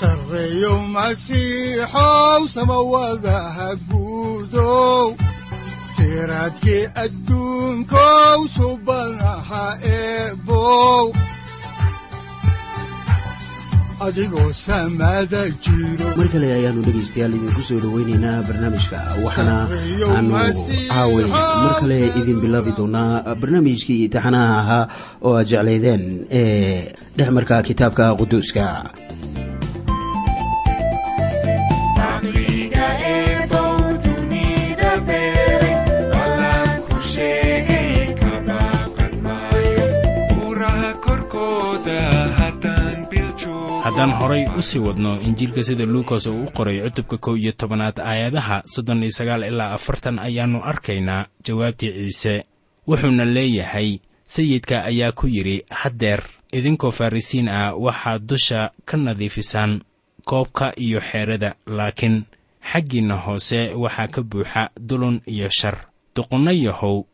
sareyow masiixow samawadaha guudow siraadkii adduunkow eebow adigoo samada jiro mar kale ayaanu dhegaystayaal idinku soo dhoweyneynaa barnaamijka waxaana aanu caaway mar kale idin bilaabi doonaa barnaamijkii taxanaha ahaa oo aad jeclaydeen ee dhexmarka kitaabka quduuska haddaan horay u sii wadno injiilka sida luukas uu u qoray cutubka kow iyo tobanaad aayadaha soddon iyo sagaal ilaa afartan ayaannu arkaynaa jawaabtii ciise. Wuxuuna leeyahay sayidka ayaa ku yidhi haddeer idinkoo farrisiin ah waxaad dusha ka nadiifisaan koobka iyo xeerada laakiin xaggiinna hoose waxaa ka buuxa dulun iyo shar. Duqunno yahow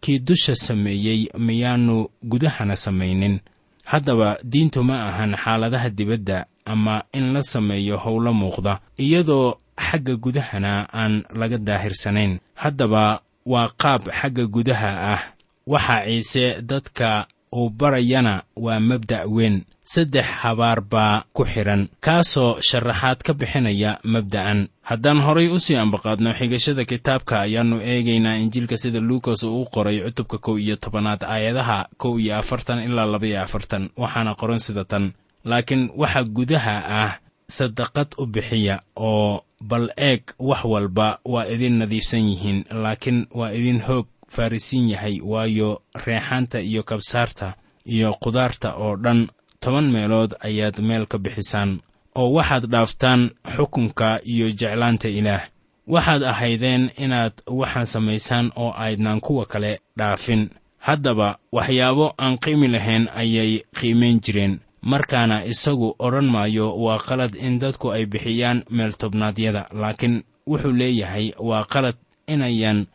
kii dusha sameeyey miyaannu gudahana samaynin haddaba diintu ma ahan xaaladaha dibadda ama in la sameeyo howlo muuqda iyadoo xagga gudahana aan laga daahirsanayn. Haddaba waa qaab xagga gudaha ah. Waxaa ciise dadka uu barayana waa mabda' weyn. Saddex habaar baa ku xidhan kaasoo sharaxaad ka bixinaya mabda'an. Haddaan horay u sii ambaqaadno xigashada kitaabka ayaannu eegaynaa injiilka sida luukas uu u qoray cutubka kow iyo tobanaad aayadaha kow iyo afartan ilaa labaiyo afartan waxaana qoran sida tan. Laakiin waxa gudaha ah sadaqad u bixiya oo bal eeg wax walba waa idin nadiifsan yihiin laakiin waa idin hoog farrisiin yahay waayo reexaanta iyo kabsaarta iyo qudaarta oo dhan toban meelood ayaad meel ka bixisaan oo waxaad dhaaftaan xukunka iyo jeclaanta ilaah. Waxaad ahaydeen inaad waxaan samaysaan oo aydnaan kuwa kale dhaafin. Haddaba waxyaabo aan qiimi lahayn ayay qiimayn jireen. Markaana isagu odhan maayo waa qalad in dadku ay bixiyaan meeltobnaadyada laakiin wuxuu leeyahay waa qalad inayan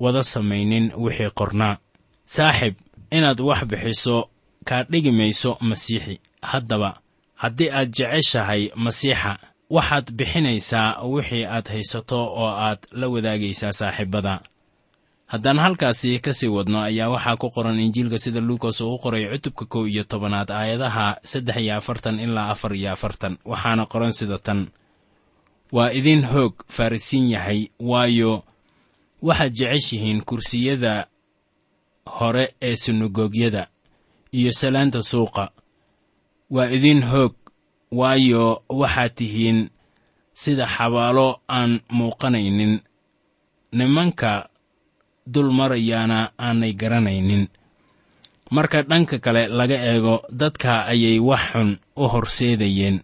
wada samaynin wixii qornaa. Saaxib inaad wax bixiso kaa dhigi mayso masiixi. Haddaba haddii aad jeceshahay masiixa waxaad bixinaysaa wixii aad haysato oo aad la wadaagaysaa saaxiibbada haddaan halkaasi ka sii wadno ayaa waxaa ku qoran injiilka sida luukas uu u qoray cutubka kow iyo tobanaad aayadaha saddex iyo afartan ilaa afar iyo afartan. Waxaana qoran sida tan. Waa idin hoog farrisiin yahay waayo waxaad jeceshihiin kursiyada hore ee sinagoogyada iyo salaanta suuqa. Waa idin hoog waayo waxaad tihiin sida xabaalo aan muuqanaynin. Nimanka dul marayaana aanay garanaynin. Marka dhanka kale laga eego dadka ayay wax xun u horseedayeen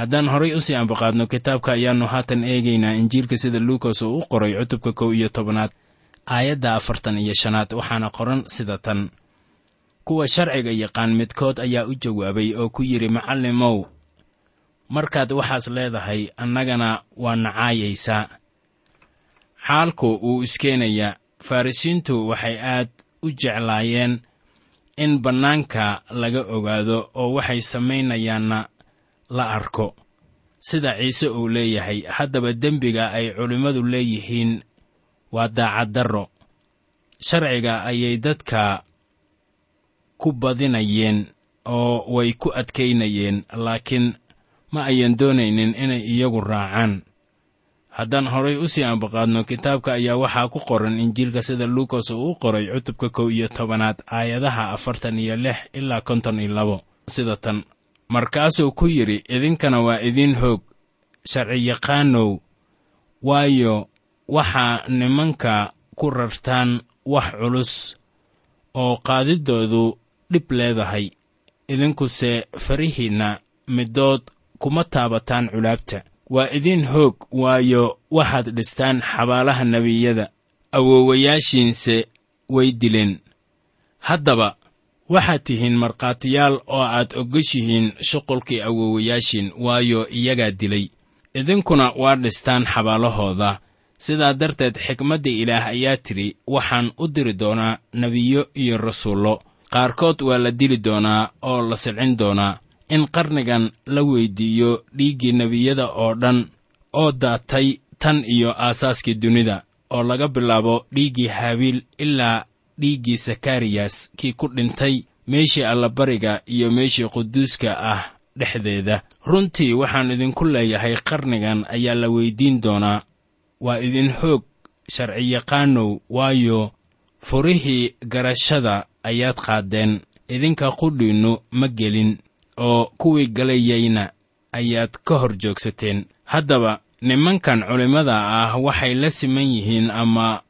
haddaan horay u sii ambaqaadno kitaabka ayaannu haatan eegaynaa injiilka sida luukas uu u qoray cutubka kow iyo tobanaad aayadda afartan iyo shanaad waxaana qoran sida tan. Kuwa sharciga yaqaan midkood ayaa u jawaabay oo ku yidhi macallimow markaad waxaas leedahay annagana waa nacaayaysaa xaalku wuu iskeenayaa. Farrisiintu waxay aad u jeclaayeen in bannaanka laga ogaado oo waxay samaynayaanna la arko. Sida ciise uu leeyahay haddaba dembiga ay culimmadu leeyihiin waa daacaddarro sharciga ayay dadka ku badinayeen oo way ku adkaynayeen laakiin ma ayan doonaynin inay iyagu raacaan. Haddaan horay u sii ambaqaadno kitaabka ayaa waxaa ku qoran injiilka sida luukas uu u qoray cutubka kow iyo tobanaad aayadaha afartan iyo lix ilaa konton iyo labo sida tan markaasuu ku yidhi idinkana waa idin hoog sharciyaqaanow waayo waxaa nimanka ku rartaan wax culus oo qaadiddoodu dhib leedahay. Idinkuse farihiinna middood kuma taabataan culaabta. Waa idin hoog waayo waxaad dhistaan xabaalaha nebiyada awoowayaashiinse way dileen. Haddaba waxaad tihiin markhaatiyaal oo aad ogoshihiin shuqulkii awoowayaashiin waayo iyagaa dilay. Idinkuna waa dhistaan xabaalahooda. Sidaa darteed xikmadda ilaah ayaa tidhi waxaan u diri doonaa nebiyo iyo rasuullo. Qaarkood waa la dili doonaa oo la silcin doonaa. In qarnigan la weyddiiyo dhiiggii nebiyada oo dhan oo daatay tan iyo aasaaskii dunida oo laga bilaabo dhiiggii haabiil ilaa dhiiggii sakariyas kii ku dhintay meeshii allabariga iyo meeshii quduuska ah dhexdeeda. Runtii waxaan idinku leeyahay qarnigan ayaa la weyddiin doonaa. Waa idin hoog sharciyaqaanow waayo furihii garashada ayaad qaaddeen idinka qudhiinnu ma gelin oo kuwii galayayna ayaad ka hor joogsateen. Haddaba nimankan culimmada ah waxay la siman yihiin ama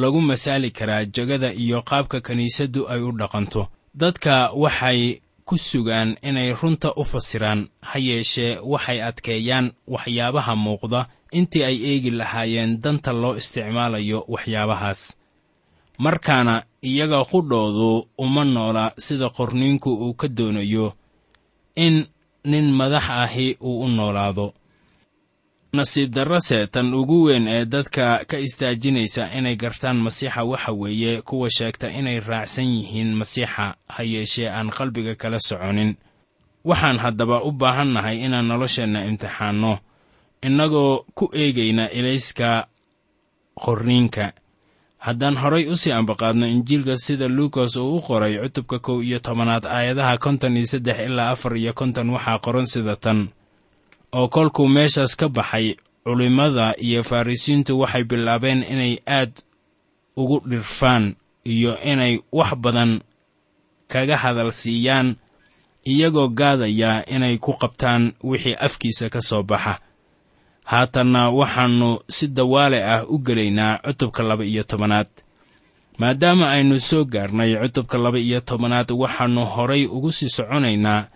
lagu masaali karaa jegada iyo qaabka kiniisaddu ay u dhaqanto. Dadka waxay ku sugaan inay runta u fasiraan ha yeeshee waxay adkeeyaan waxyaabaha muuqda intii ay eegi lahaayeen danta loo isticmaalayo waxyaabahaas. Markaana iyaga qudhoodu uma noola sida qorniinku uu ka doonayo in nin madax ahi uu u noolaado nasiib darrase tan ugu weyn ee dadka ka istaajinaysa inay gartaan masiixa waxa weeye kuwa sheegta inay raacsan yihiin masiixa ha yeeshee aan qalbiga kala soconin. Waxaan haddaba u baahannahay inaan nolosheenna imtixaanno innagoo ku eegayna ilayska qorniinka. Haddaan horay u sii ambaqaadno injiilka sida luukas uu u qoray cutubka kow iyo tobanaad aayadaha konton iyo saddex ilaa afar iyo konton waxaa qoran sida tan oo kolkuu meeshaas ka baxay culimmada iyo farrisiintu waxay bilaabeen inay aad ugu dhirfaan iyo inay wax badan kaga hadal siiyaan iyagoo gaadaya inay ku qabtaan wixii afkiisa ka soo baxa. Haatanna waxaannu si dawaale ah u gelaynaa cutubka laba iyo tobanaad. Maadaama aynu soo gaarnay cutubka laba iyo tobanaad waxaannu horay ugu sii soconaynaa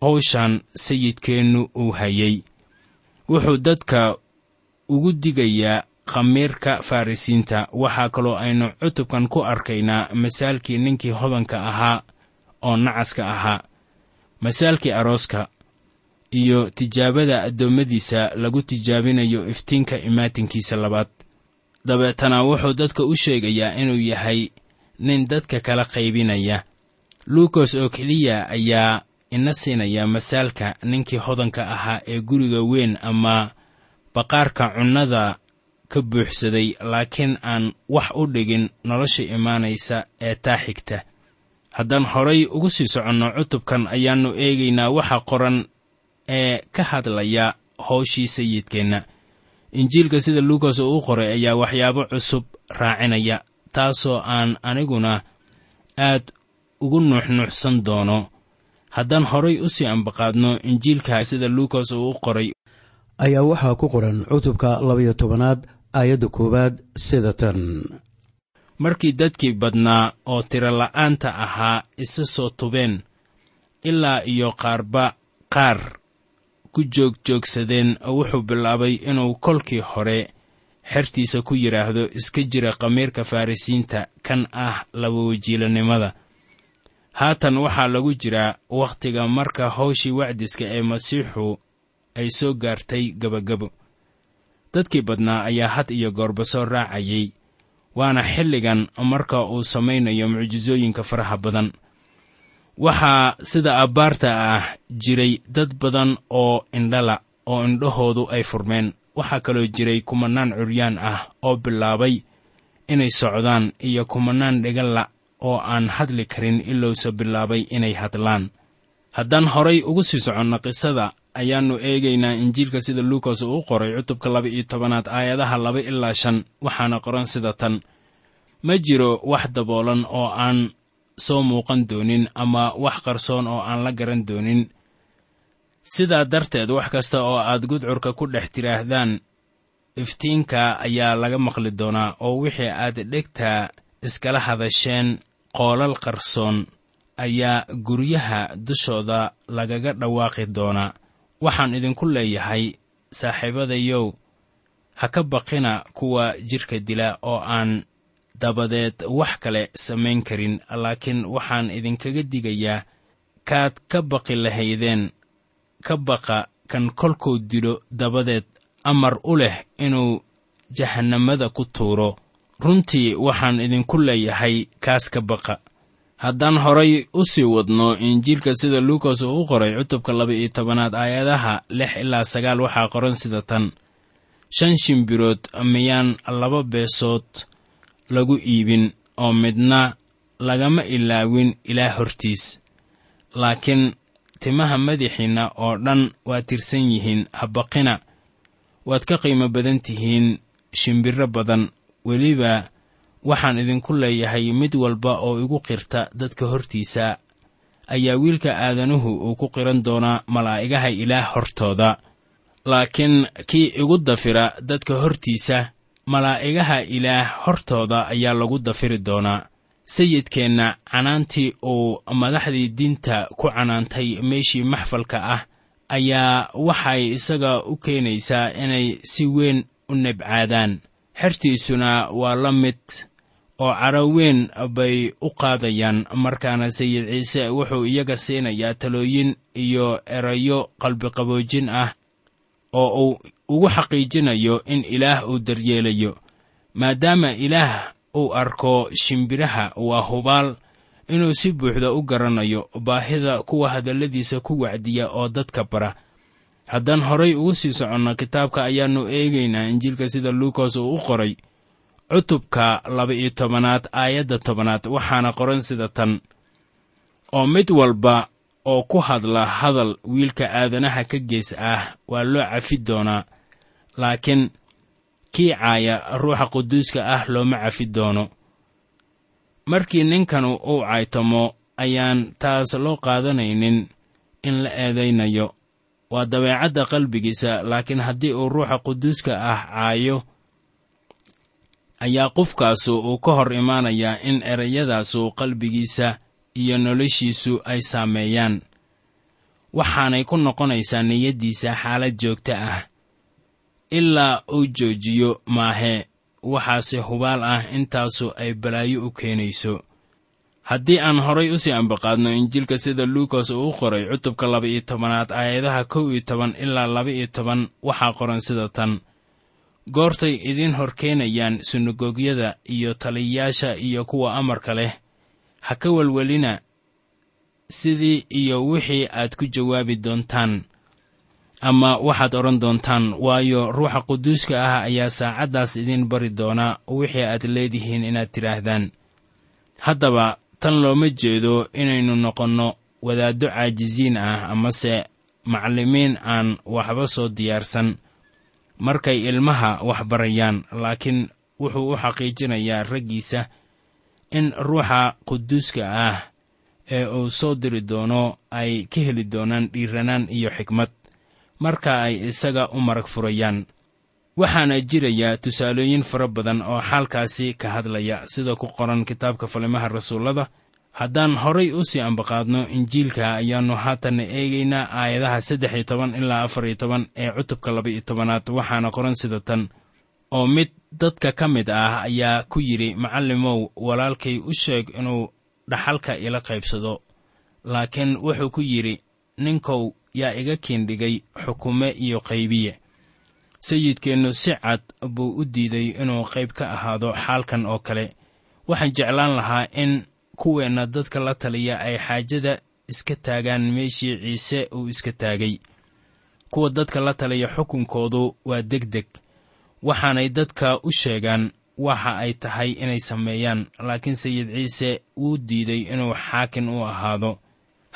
hawshan sayidkeennu uu hayay. Wuxuu dadka ugu digayaa khamiirka farrisiinta waxaa kaloo aynu cutubkan ku arkaynaa masaalkii ninkii hodanka ahaa oo nacaska ahaa. Masaalkii arooska iyo tijaabada addoommadiisa lagu tijaabinayo iftiinka imaatinkiisa labaad. Dabeetana wuxuu dadka u sheegayaa inuu yahay nin dadka kala qaybinaya. Luukas oo keliya ayaa ina siinaya masaalka ninkii hodanka ahaa ee guriga weyn ama baqaarka cunnada ka buuxsaday laakiin aan wax u dhigin nolosha imaanaysa ee taa xigta. Haddaan horay ugu sii soconno cutubkan ayaannu eegaynaa waxa qoran ee ka hadlaya howshii sayidkeenna. Injiilka sida luukas uu qoray ayaa waxyaabo cusub raacinaya taasoo aan aniguna aad ugu nuuxnuuxsan doono haddaan horay u sii ambaqaadno injiilka sida luukas uu u qoray. Ayaa waxaa ku qoran cutubka labayo tobanaad aayadda koowaad sida tan. Markii dadkii badnaa oo tirola'aanta ahaa isa soo tubeen ilaa iyo qaarba qaar ku joogjoogsadeen wuxuu bilaabay inuu kolkii hore xertiisa ku yidhaahdo iska jira khamiirka farrisiinta kan ah labawajiilanimada haatan waxaa lagu jiraa wakhtiga marka hawshii wacdiska ee masiixu ay soo gaartay gebagabo dadkii badnaa ayaa had iyo goorba soo raacayay waana xilligan marka uu samaynayo mucjisooyinka faraha badan. Waxaa sida abbaarta ah jiray dad badan oo indhala oo indhahoodu ay furmeen. Waxaa kaloo jiray kumanaan curyaan ah oo bilaabay inay socdaan iyo kumanaan dhigalla oo aan hadli karin ilowse bilaabay inay hadlaan. Haddaan horay ugu sii soconno qisada ayaannu eegaynaa injiilka sida luukas uu qoray cutubka laba iyo tobanaad aayadaha laba ilaa shan waxaana qoran sida tan. Ma jiro wax daboolan oo aan soo muuqan doonin ama wax qarsoon oo aan la garan doonin. Sidaa darteed wax kasta oo aad gudcurka ku dhex tidhaahdaan iftiinka ayaa laga maqli doonaa oo wixii aad dhegtaa iskala hadasheen qoolal qarsoon ayaa guryaha dushooda lagaga dhawaaqi doonaa waxaan idinku leeyahay saaxiibadayow ha ka baqina kuwa jidhka dila oo aan dabadeed wax kale samayn karin laakiin waxaan idinkaga digayaa kaad ka baqi lahaydeen ka baqa kan kolkuu dilo dabadeed amar u leh inuu jahannamada ku tuuro runtii waxaan idinku leeyahay kaas ka baqa. Haddaan horay u sii wadno injiilka sida luukas uu u qoray cutubka laba-iyo tobanaad aayadaha lix ilaa sagaal waxaa qoran sida tan. Shan shimbirood miyaan laba beesood lagu iibin oo midna lagama ilaawin ilaa hortiis. Laakiin timaha madaxiinna oo dhan waa tirsan yihiin habaqina waad ka qiimo badan tihiin shimbiro badan weliba waxaan idinku leeyahay mid walba oo igu qirta dadka hortiisa. Ayaa wiilka aadanuhu uu ku qiran doonaa malaa'igaha ilaah hortooda. Laakiin kii igu dafira dadka hortiisa malaa'igaha ilaah hortooda ayaa lagu dafiri doonaa sayidkeenna canaantii uu madaxdii diinta ku canaantay meeshii maxfalka ah ayaa waxay isaga u keenaysaa inay si weyn u nebcaadaan xertiisuna waa la mid oo caro weyn bay u qaadayaan markaana sayid ciise wuxuu iyaga siinayaa talooyin iyo erayo qalbiqaboojin ah oo uu ugu xaqiijinayo in ilaah uu daryeelayo. Maadaama ilaah uu arko shimbiraha waa hubaal inuu si buuxda u garanayo baahida kuwa hadalladiisa ku wacdiya oo dadka bara haddaan horay ugu sii soconno kitaabka ayaannu eegaynaa injiilka sida luukas uu u qoray cutubka laba-iyo tobanaad aayadda tobanaad waxaana qoran sida tan. Oo mid walba oo ku hadla hadal wiilka aadanaha ka gees ah waa loo cafi doonaa laakiin kii caaya ruuxa quduuska ah looma cafi doono. Markii ninkanu uu caytamo ayaan taas loo qaadanaynin in la eedaynayo waa dabeecadda qalbigiisa laakiin haddii uu ruuxa quduuska ah caayo ayaa qofkaasu uu ka hor imaanayaa in erayadaasu qalbigiisa iyo noloshiisu ay saameeyaan. Waxaanay ku noqonaysaa niyaddiisa xaalad joogto ah. Ilaa uu joojiyo maahee waxaase hubaal ah intaasu ay balaayo u keenayso haddii aan horay u sii ambaqaadno injiilka sida luukas uu u qoray cutubka laba-iyo tobanaad aayadaha kow iyo toban ilaa laba-iyo toban waxaa qoran sida tan. Goortay idiin horkeenayaan sunagogyada iyo taliyayaasha iyo kuwa amarka leh. Ha ka welwelina sidii iyo wixii aad ku jawaabi doontaan. Ama waxaad odhan doontaan waayo ruuxa quduuska ah ayaa saacaddaas idiin bari doonaa wixii aad leedihiin inaad tidhaahdaan. Haddaba tan looma jeedo inaynu noqonno wadaaddo caajisiin ah amase macallimiin aan waxba soo diyaarsan. Markay ilmaha wax barayaan laakiin wuxuu u xaqiijinayaa raggiisa in ruuxa quduuska ah ee uu soo diri doono ay ka heli doonaan dhiiranaan iyo xikmad. Marka ay isaga u marag furayaan waxaana jiraya tusaalooyin fara badan oo xaalkaasi ka hadlaya sida ku qoran kitaabka falimaha rasuullada. Haddaan horay u sii ambaqaadno injiilka ayaannu haatanna eegaynaa aayadaha saddex iyo toban ilaa afar iyo toban ee cutubka laba iyo tobanaad waxaana qoran sida tan. Oo mid dadka ka mid ah ayaa ku yidhi macallimow walaalkay u sheeg inuu dhaxalka ila qaybsado. Laakiin wuxuu ku yidhi ninkow yaa iga kiindhigay xukume iyo qaybiye sayidkeennu si cad buu u diiday inuu qayb ka ahaado xaalkan oo kale. Waxaan jeclaan lahaa in kuweenna dadka la taliya ay xaajada iska taagaan meeshii ciise uu iska taagay. Kuwa dadka la taliya xukunkoodu waa deg deg waxaanay dadka u sheegaan waxa ay tahay inay sameeyaan laakiin sayid ciise wuu diiday inuu xaakin u ahaado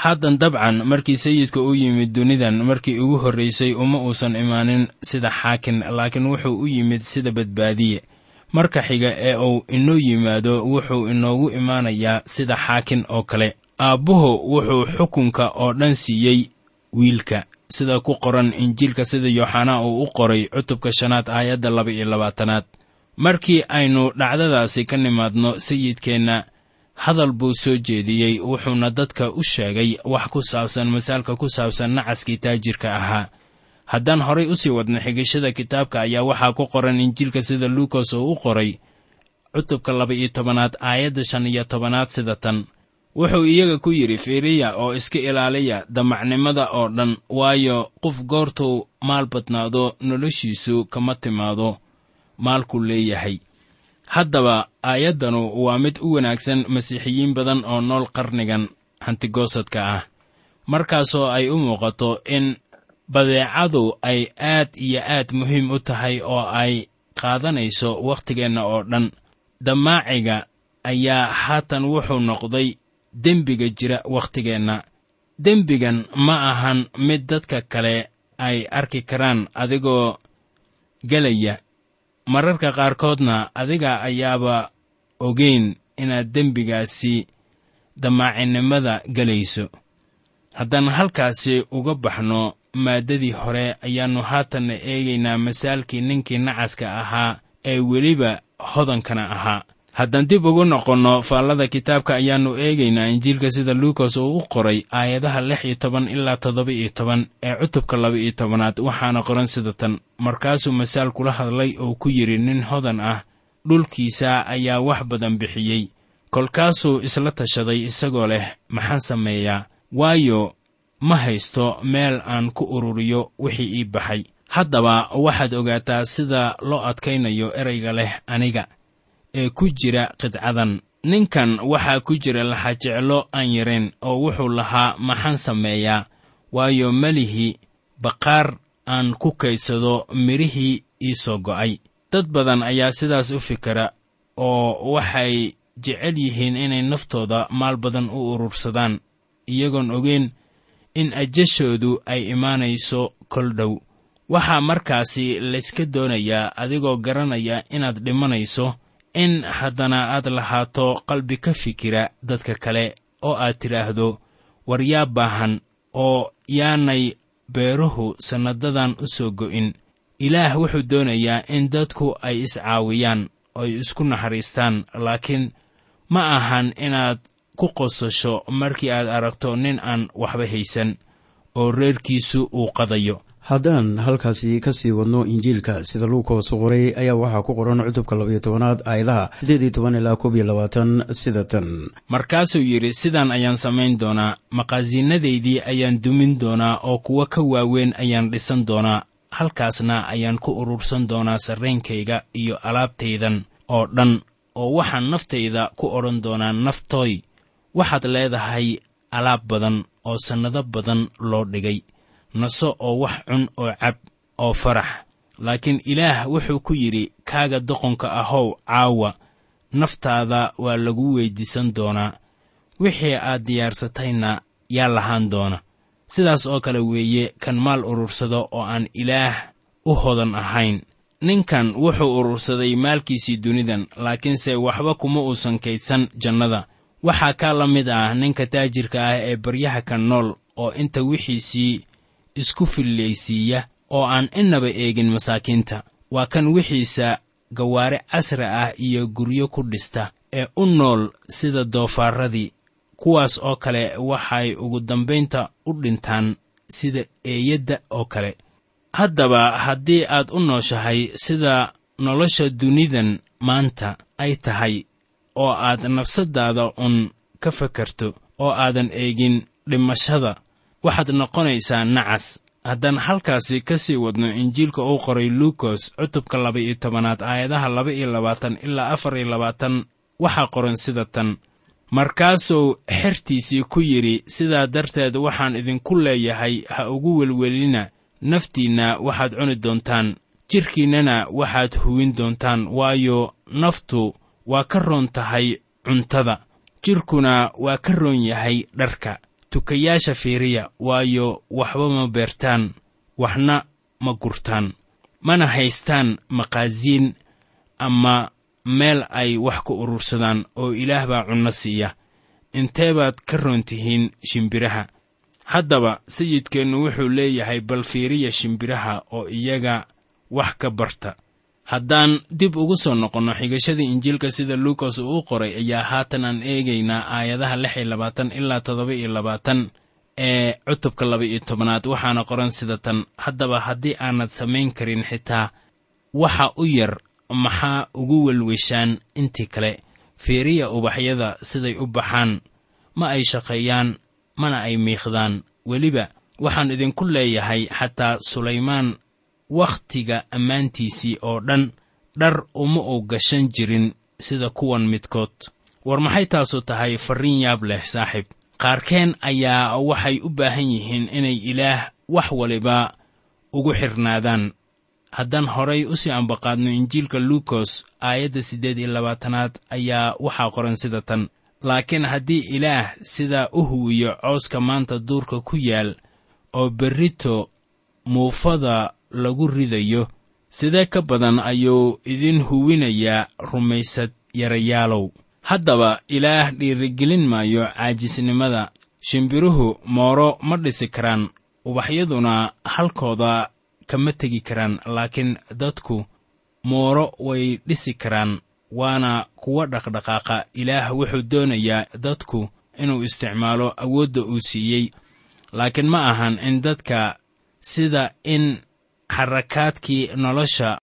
haddan dabcan markii sayidka u yimid dunidan markii ugu horraysay uma uusan imaanin sida xaakin laakiin wuxuu u yimid sida badbaadiye. Marka xiga ee uu inoo yimaado wuxuu inoogu imaanayaa sida xaakin oo kale. Aabbuhu wuxuu xukunka oo dhan siiyey wiilka. Sida ku qoran injiilka sida yooxanaa uu u qoray cutubka shanaad aayadda laba iyo labaatanaad. Markii aynu dhacdadaasi ka nimaadno sayidkeenna hadal buu soo jeediyey wuxuuna dadka u sheegay wax ku saabsan masaalka ku saabsan nacaskii taajirka ahaa. Haddaan horay u sii wadno xigashada kitaabka ayaa waxaa ku qoran injiilka sida luukas oo u qoray cutubka laba-iyo tobanaad aayadda shan iyo tobanaad sida tan. Wuxuu iyaga ku yidhi fiiriya oo iska ilaaliya damacnimada oo dhan waayo qof goortuu maal badnaado noloshiisu kama timaado. Maalkuu leeyahay haddaba aayaddanu waa mid u wanaagsan masiixiyiin badan oo nool qarnigan hantigoosadka ah. Markaasoo ay u muuqato in badeecadu ay aad iyo aad muhiim u tahay oo ay qaadanayso wakhtigeenna oo dhan damaaciga ayaa haatan wuxuu noqday dembiga jira wakhtigeenna dembigan ma ahan mid dadka kale ay arki karaan adigoo gelaya mararka qaarkoodna adiga ayaaba ogeyn inaad dembigaasi damaacinimada gelayso haddaan halkaasi uga baxno maaddadii hore ayaannu haatanna eegaynaa masaalkii ninkii nacaska ahaa ee weliba hodankana ahaa haddaan dib ugu noqonno faallada kitaabka ayaannu eegaynaa injiilka sida luukas uu u qoray aayadaha lix iyo toban ilaa toddoba iyo toban ee cutubka laba-iyo tobanaad waxaana qoran sida tan markaasuu masaal kula hadlay oo ku yidhi nin hodan ah dhulkiisa ayaa wax badan bixiyey kolkaasuu isla tashaday isagoo leh maxaan sameeyaa waayo ma haysto meel aan ku ururiyo wixii ii baxay. Haddaba waxaad ogaataa sida loo adkaynayo ereyga leh aniga ee ku jira qidcadan. Ninkan waxaa ku jira laxajeclo aan yarayn oo wuxuu lahaa maxaan sameeyaa waayo melihi baqaar aan ku kaydsado midhihii ii soo go'ay. Dad badan ayaa sidaas u fikira oo waxay jecel yihiin inay naftooda maal badan u urursadaan iyagoon ogeyn in ajashoodu ay imaanayso kol dhow. Waxaa markaasi layska doonayaa adigoo garanaya inaad dhimanayso in haddana aad lahaato qalbi ka fikira dadka kale oo aad tidhaahdo war yaa baahan oo yaanay beeruhu sannadadan u soo go'in. Ilaah wuxuu doonayaa in dadku ay iscaawiyaan oy isku naxariistaan laakiin ma ahan inaad ku qosasho markii aad aragto nin aan waxba haysan oo reerkiisu uu qadayo haddaan halkaasi ka sii wadno injiilka sida luukas u qoray ayaa waxaa ku qoran cutubka labaiyo tobanaad aayadaha siddeed iyo toban ilaa koob iyo labaatan sida tan. Markaasuu yidhi sidaan ayaan samayn doonaa maqaasiinadaydii ayaan dumin doonaa oo kuwo ka waaweyn ayaan dhisan doonaa halkaasna ayaan ku urursan doonaa sarreenkayga iyo alaabtaydan oo dhan oo waxaan naftayda ku odhan doonaa naftooy waxaad leedahay alaab badan oo sannado badan loo dhigay naso oo wax cun oo cab oo farax. Laakiin ilaah wuxuu ku yidhi kaaga doqonka ahow caawa. Naftaada waa lagu weyddiisan doonaa. Wixii aad diyaarsatayna yaa lahaan doona. Sidaas oo kale weeye kan maal urursado oo aan ilaah u hodan ahayn. Ninkan wuxuu urursaday maalkiisii dunidan laakiinse waxba kuma uusan kaydsan jannada. Waxaa kaa la mid ah ninka taajirka ah ee baryaha ka nool oo inta wixiisii isku fillaysiiya oo aan innaba eegin masaakiinta. Waa kan wixiisa gawaare casri ah iyo guryo ku dhista ee u nool sida doofaaradii kuwaas oo kale waxay ugu dambaynta u dhintaan sida eeyadda oo kale. Haddaba haddii aad u nooshahay sida nolosha dunidan maanta ay tahay oo aad nafsaddaada un ka fakarto oo aadan eegin dhimashada waxaad noqonaysaa nacas. Haddaan halkaasi ka sii wadno injiilka uu qoray luukos cutubka laba-iyo tobanaad aayadaha laba iyo labaatan ilaa afar iyo labaatan waxaa qoran sida tan. Markaasuu xertiisii ku yidhi sidaa darteed waxaan idinku leeyahay ha ugu welwelina. Naftiinna waxaad cuni doontaan. Jidhkiinnana waxaad huwin doontaan. Waayo naftu waa ka roon tahay cuntada. Jidhkuna waa ka roon yahay dharka tukayaasha fiiriya waayo waxba ma beertaan waxna ma gurtaan mana haystaan maqaasiin ama meel ay wax ku urursadaan oo ilaah baa cunno siiya. Intee baad ka roon tihiin shimbiraha? Haddaba sayidkeennu wuxuu leeyahay bal fiiriya shimbiraha oo iyaga wax ka barta haddaan dib ugu soo noqonno xigashada injiilka sida luukas uu u qoray ayaa haatan aan eegaynaa aayadaha lix iyo labaatan ilaa toddoba iyo labaatan ee cutubka laba-iyo tobanaad waxaana qoran sida tan haddaba haddii aanad samayn karin xitaa waxa u yar maxaa ugu welweshaan intii kale? Fiiriya ubaxyada siday u baxaan ma ay shaqeeyaan mana ay miiqdaan. Weliba waxaan idinku leeyahay xataa sulaymaan wakhtiga ammaantiisii oo dhan dhar uma uu gashan jirin sida kuwan midkood. War maxay taasu tahay farriin yaab leh saaxiib qaarkeen ayaa waxay u baahan yihiin inay ilaah wax waliba ugu xidhnaadaan haddaan horay u sii ambaqaadno injiilka luukos aayadda siddeed iyo labaatanaad ayaa waxaa qoran sida tan. Laakiin haddii ilaah sidaa u huwiyo cooska maanta duurka ku yaal oo berrito muufada lagu ridayo. Sidee ka badan ayuu idin huwinayaa rumaysad yarayaalow haddaba ilaah dhiirigelin maayo caajisnimada. Shimbiruhu mooro ma dhisi karaan ubaxyaduna halkooda kama tegi karaan laakiin dadku mooro way dhisi karaan waana kuwa dhaqdhaqaaqa. Ilaah wuxuu doonayaa dadku inuu isticmaalo awoodda uu siiyey. Laakiin ma ahan in dadka sida in xarakaadkii nolosha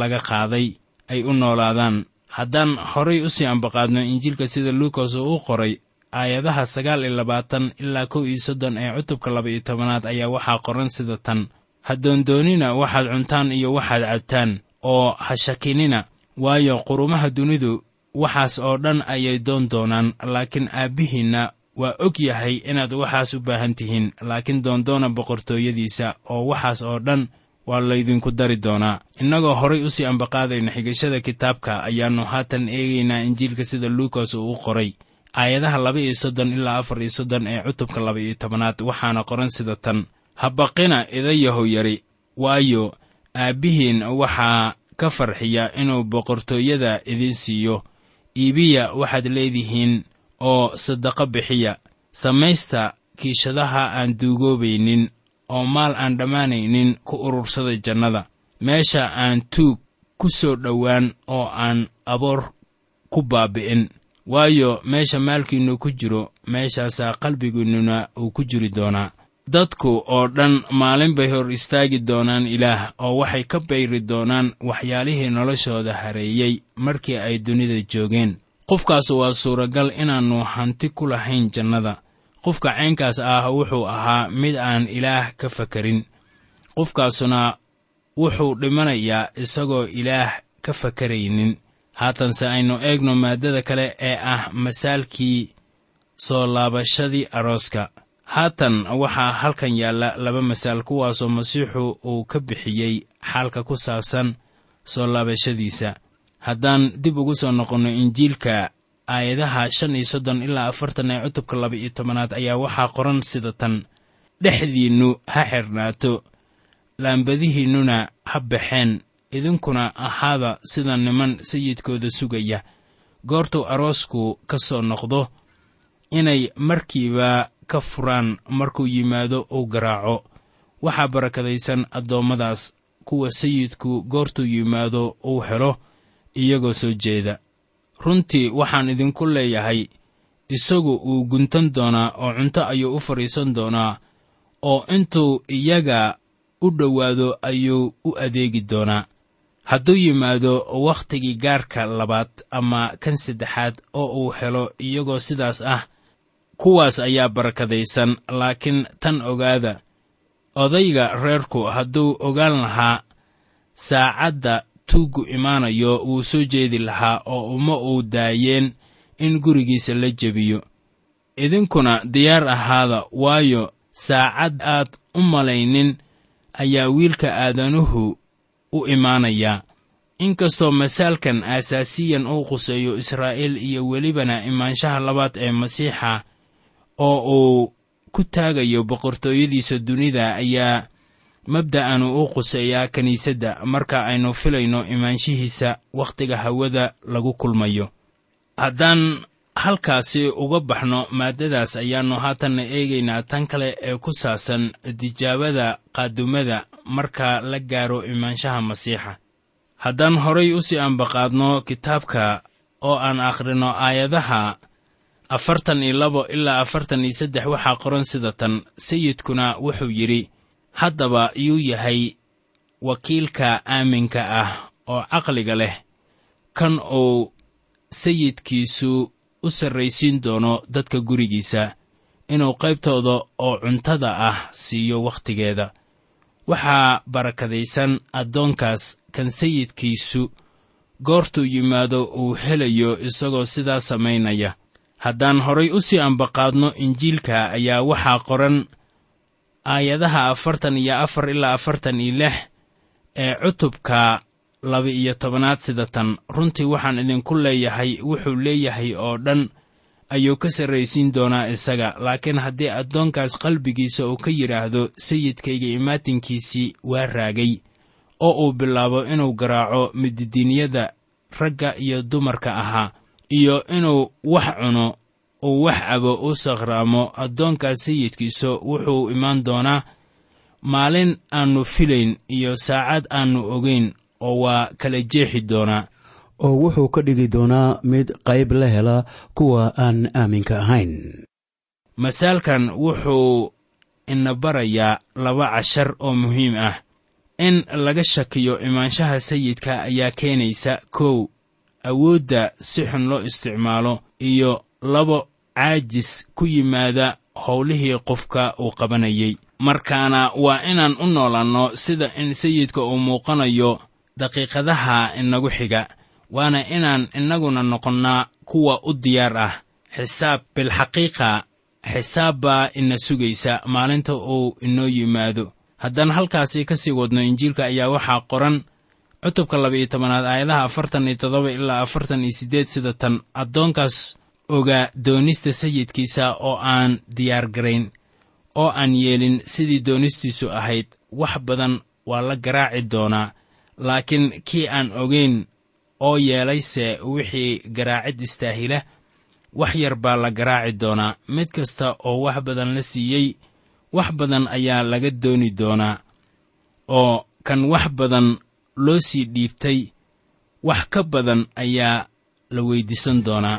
laga qaaday ay u noolaadaan. Haddaan horay u sii ambaqaadno injiilka sida luukas uu u qoray aayadaha sagaal iyo labaatan ilaa kow iyo soddon ee cutubka laba-iyo tobanaad ayaa waxaa qoran sida tan. Ha doondoonina waxaad cuntaan iyo waxaad cabtaan oo ha shakinina waayo qurumaha dunidu waxaas oo dhan ayay doon doonaan laakiin aabbihiinna waa og yahay inaad waxaas u baahan tihiin laakiin doondoona boqortooyadiisa oo waxaas oo dhan waa laydinku dari doonaa. Innagoo horay u sii ambaqaadayna xigashada kitaabka ayaannu haatan eegaynaa injiilka sida luukas uu u qoray. Aayadaha laba iyo soddon ilaa afar iyo soddon ee cutubka laba iyo tobanaad waxaana qoran sida tan. Ha baqina idayahow yari. Waayo aabbihiin waxaa ka farxiya inuu boqortooyada idiin siiyo. Iibiya waxaad leedihiin oo sadaqo bixiya. Samaysta kiishadaha aan duugoobaynin oo maal aan dhammaanaynin ku urursada jannada. Meesha aan tuug ku soo dhowaan oo aan aboor ku baabi'in. Waayo meesha maalkiinnu ku jiro meeshaasaa qalbigiinnuna uu ku jiri doonaa. Dadku oo dhan maalin bay hor istaagi doonaan ilaah oo waxay ka bayri doonaan waxyaalihii noloshooda hareeyey markii ay dunida joogeen. Qofkaas waa suuragal inaannu hanti ku lahayn jannada qofka caynkaas ah wuxuu ahaa mid aan ilaah ka fakarin. Qofkaasuna wuxuu dhimanayaa isagoo ilaah ka fakaraynin. Haatanse aynu eegno maaddada kale ee ah masaalkii soo laabashadii arooska. Haatan waxaa halkan yaalla laba masaal kuwaasoo masiixu uu ka bixiyey xaalka ku saabsan soo laabashadiisa. Haddaan dib ugu soo noqonno injiilka aayadaha shan iyo soddon ilaa afartan ee cutubka laba iyo tobanaad ayaa waxaa qoran sida tan. Dhexdiinnu ha xidhnaato laambadihiinnuna ha baxeen idinkuna ahaada sida niman sayidkooda sugaya. Goortuu aroosku ka soo noqdo inay markiiba ka furaan markuu yimaado uu garaaco. Waxaa barakadaysan addoommadaas kuwa sayidku goortuu yimaado uu helo iyagoo soo jeeda runtii waxaan idinku leeyahay isagu uu guntan doonaa oo cunto ayuu u fadhiisan doonaa oo intuu iyaga u dhowaado ayuu u adeegi doonaa. Hadduu yimaado wakhtigii gaarka labaad ama kan saddexaad oo uu helo iyagoo sidaas ah kuwaas ayaa barakadaysan laakiin tan ogaada odayga reerku hadduu ogaan lahaa saacadda tuuggu imaanayo wuu soo jeedi lahaa oo uma uu daayeen in gurigiisa la jebiyo. Idinkuna diyaar ahaada waayo saacad aad u malaynin ayaa wiilka aadanuhu u imaanayaa inkastoo masaalkan aasaasiyan uu quseeyo israa'iil iyo welibana imaanshaha labaad ee masiixa oo uu ku taagayo boqortooyadiisa dunida ayaa mabda'anu u quseeyaa kiniisadda marka aynu filayno imaanshihiisa wakhtiga hawada lagu kulmayo. Haddaan halkaasi uga baxno maaddadaas ayaannu haatanna eegaynaa tan kale ee ku saabsan tijaabada qaadumada marka la gaaro imaanshaha masiixa. Haddaan horay u sii ambaqaadno kitaabka oo aan akhrino aayadaha afartan iyo labo ilaa afartan iyo saddex waxaa qoran sida tan sayidkuna wuxuu yidhi haddaba yuu yahay wakiilka aaminka ah oo caqliga leh kan uu sayidkiisu u sarraysiin doono dadka gurigiisa inuu qaybtooda oo cuntada ah siiyo wakhtigeeda. Waxaa barakadaysan addoonkaas kan sayidkiisu goortuu yimaado uu helayo isagoo sidaa samaynaya. Haddaan horay u sii ambaqaadno injiilka ayaa waxaa qoran aayadaha afartan iyo afar ilaa afartan iyo lix ee cutubka laba-iyo tobanaad sida tan. Runtii waxaan idinku leeyahay wuxuu leeyahay oo dhan ayuu ka sarraysiin doonaa isaga. Laakiin haddii addoonkaas qalbigiisa uu ka yidhaahdo sayidkayga imaatinkiisii waa raagay oo uu bilaabo inuu garaaco mididiinyada ragga iyo dumarka ahaa iyo inuu wax cuno uu wax cabo u sakhraamo addoonkaas sayidkiisa wuxuu imaan doonaa maalin aannu filayn iyo saacad aannu ogayn oo waa kala jeexi doonaa. Oo wuxuu ka dhigi doonaa mid qayb la hela kuwa aan aaminka ahayn. Masaalkan wuxuu ina barayaa laba cashar oo muhiim ah. In laga shakiyo imaanshaha sayidka ayaa keenaysa kow awoodda si xun loo isticmaalo iyo labo caajis ku yimaada howlihii qofka uu qabanayay. Markaana waa inaan u noolanno sida in sayidka uu muuqanayo daqiiqadaha inagu xiga waana inaan innaguna noqonnaa kuwa u diyaar ah. Xisaab bilxaqiiqa xisaab baa ina sugaysa maalinta uu inoo yimaado. Haddaan halkaasi ka sii wadno injiilka ayaa waxaa qoran cutubka laba-iyo tobanaad aayadaha afartan iyo toddoba ilaa afartan iyo siddeed sida tan. Addoonkaas ogaa doonista sayidkiisa oo aan diyaar garayn oo aan yeelin sidii doonistiisu ahayd wax badan waa la garaaci doonaa laakiin kii aan ogayn oo yeelayse wixii garaacid istaahila wax yar baa la garaaci doonaa. Mid kasta oo wax badan la siiyey wax badan ayaa laga dooni doonaa oo kan wax badan loo sii dhiibtay wax ka badan ayaa la weyddiisan doonaa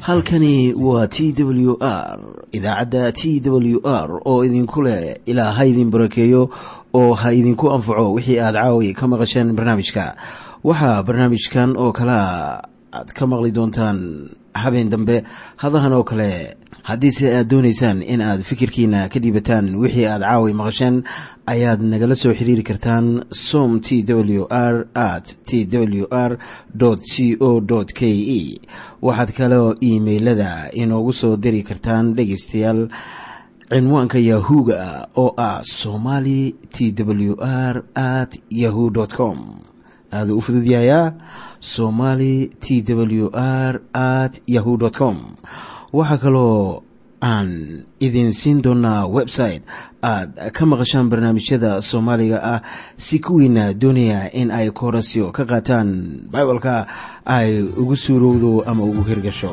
halkani waa t w r idaacadda t w r oo idinku leh ilaa ha idin barakeeyo oo ha idinku anfaco wixii aad caawi ka maqasheen barnaamijka. Waxaa barnaamijkan oo kalaa aad ka maqli doontaan habeen dambe hadahan oo kale haddiise aad doonaysaan in aad fikirkiina ka dhiibataan wixii aad caawi maqasheen ayaad nagala soo xiriiri kartaan som t w r at t w r c o k e waxaad kaloo iimailada inoogu soo diri kartaan dhegaystayaal cinwaanka yahu-ga oo ah somali t w r at yahu com. Aaduu u fududyahayaa somali t w r at yahu com waxaa kaloo aan idin siin doonaa website aad ka maqashaan barnaamijyada soomaaliga ah si kuwiina doonaya in ay koorasyo ka qaataan bibalka ay ugu suurowdo ama ugu hirgasho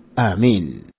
aamiin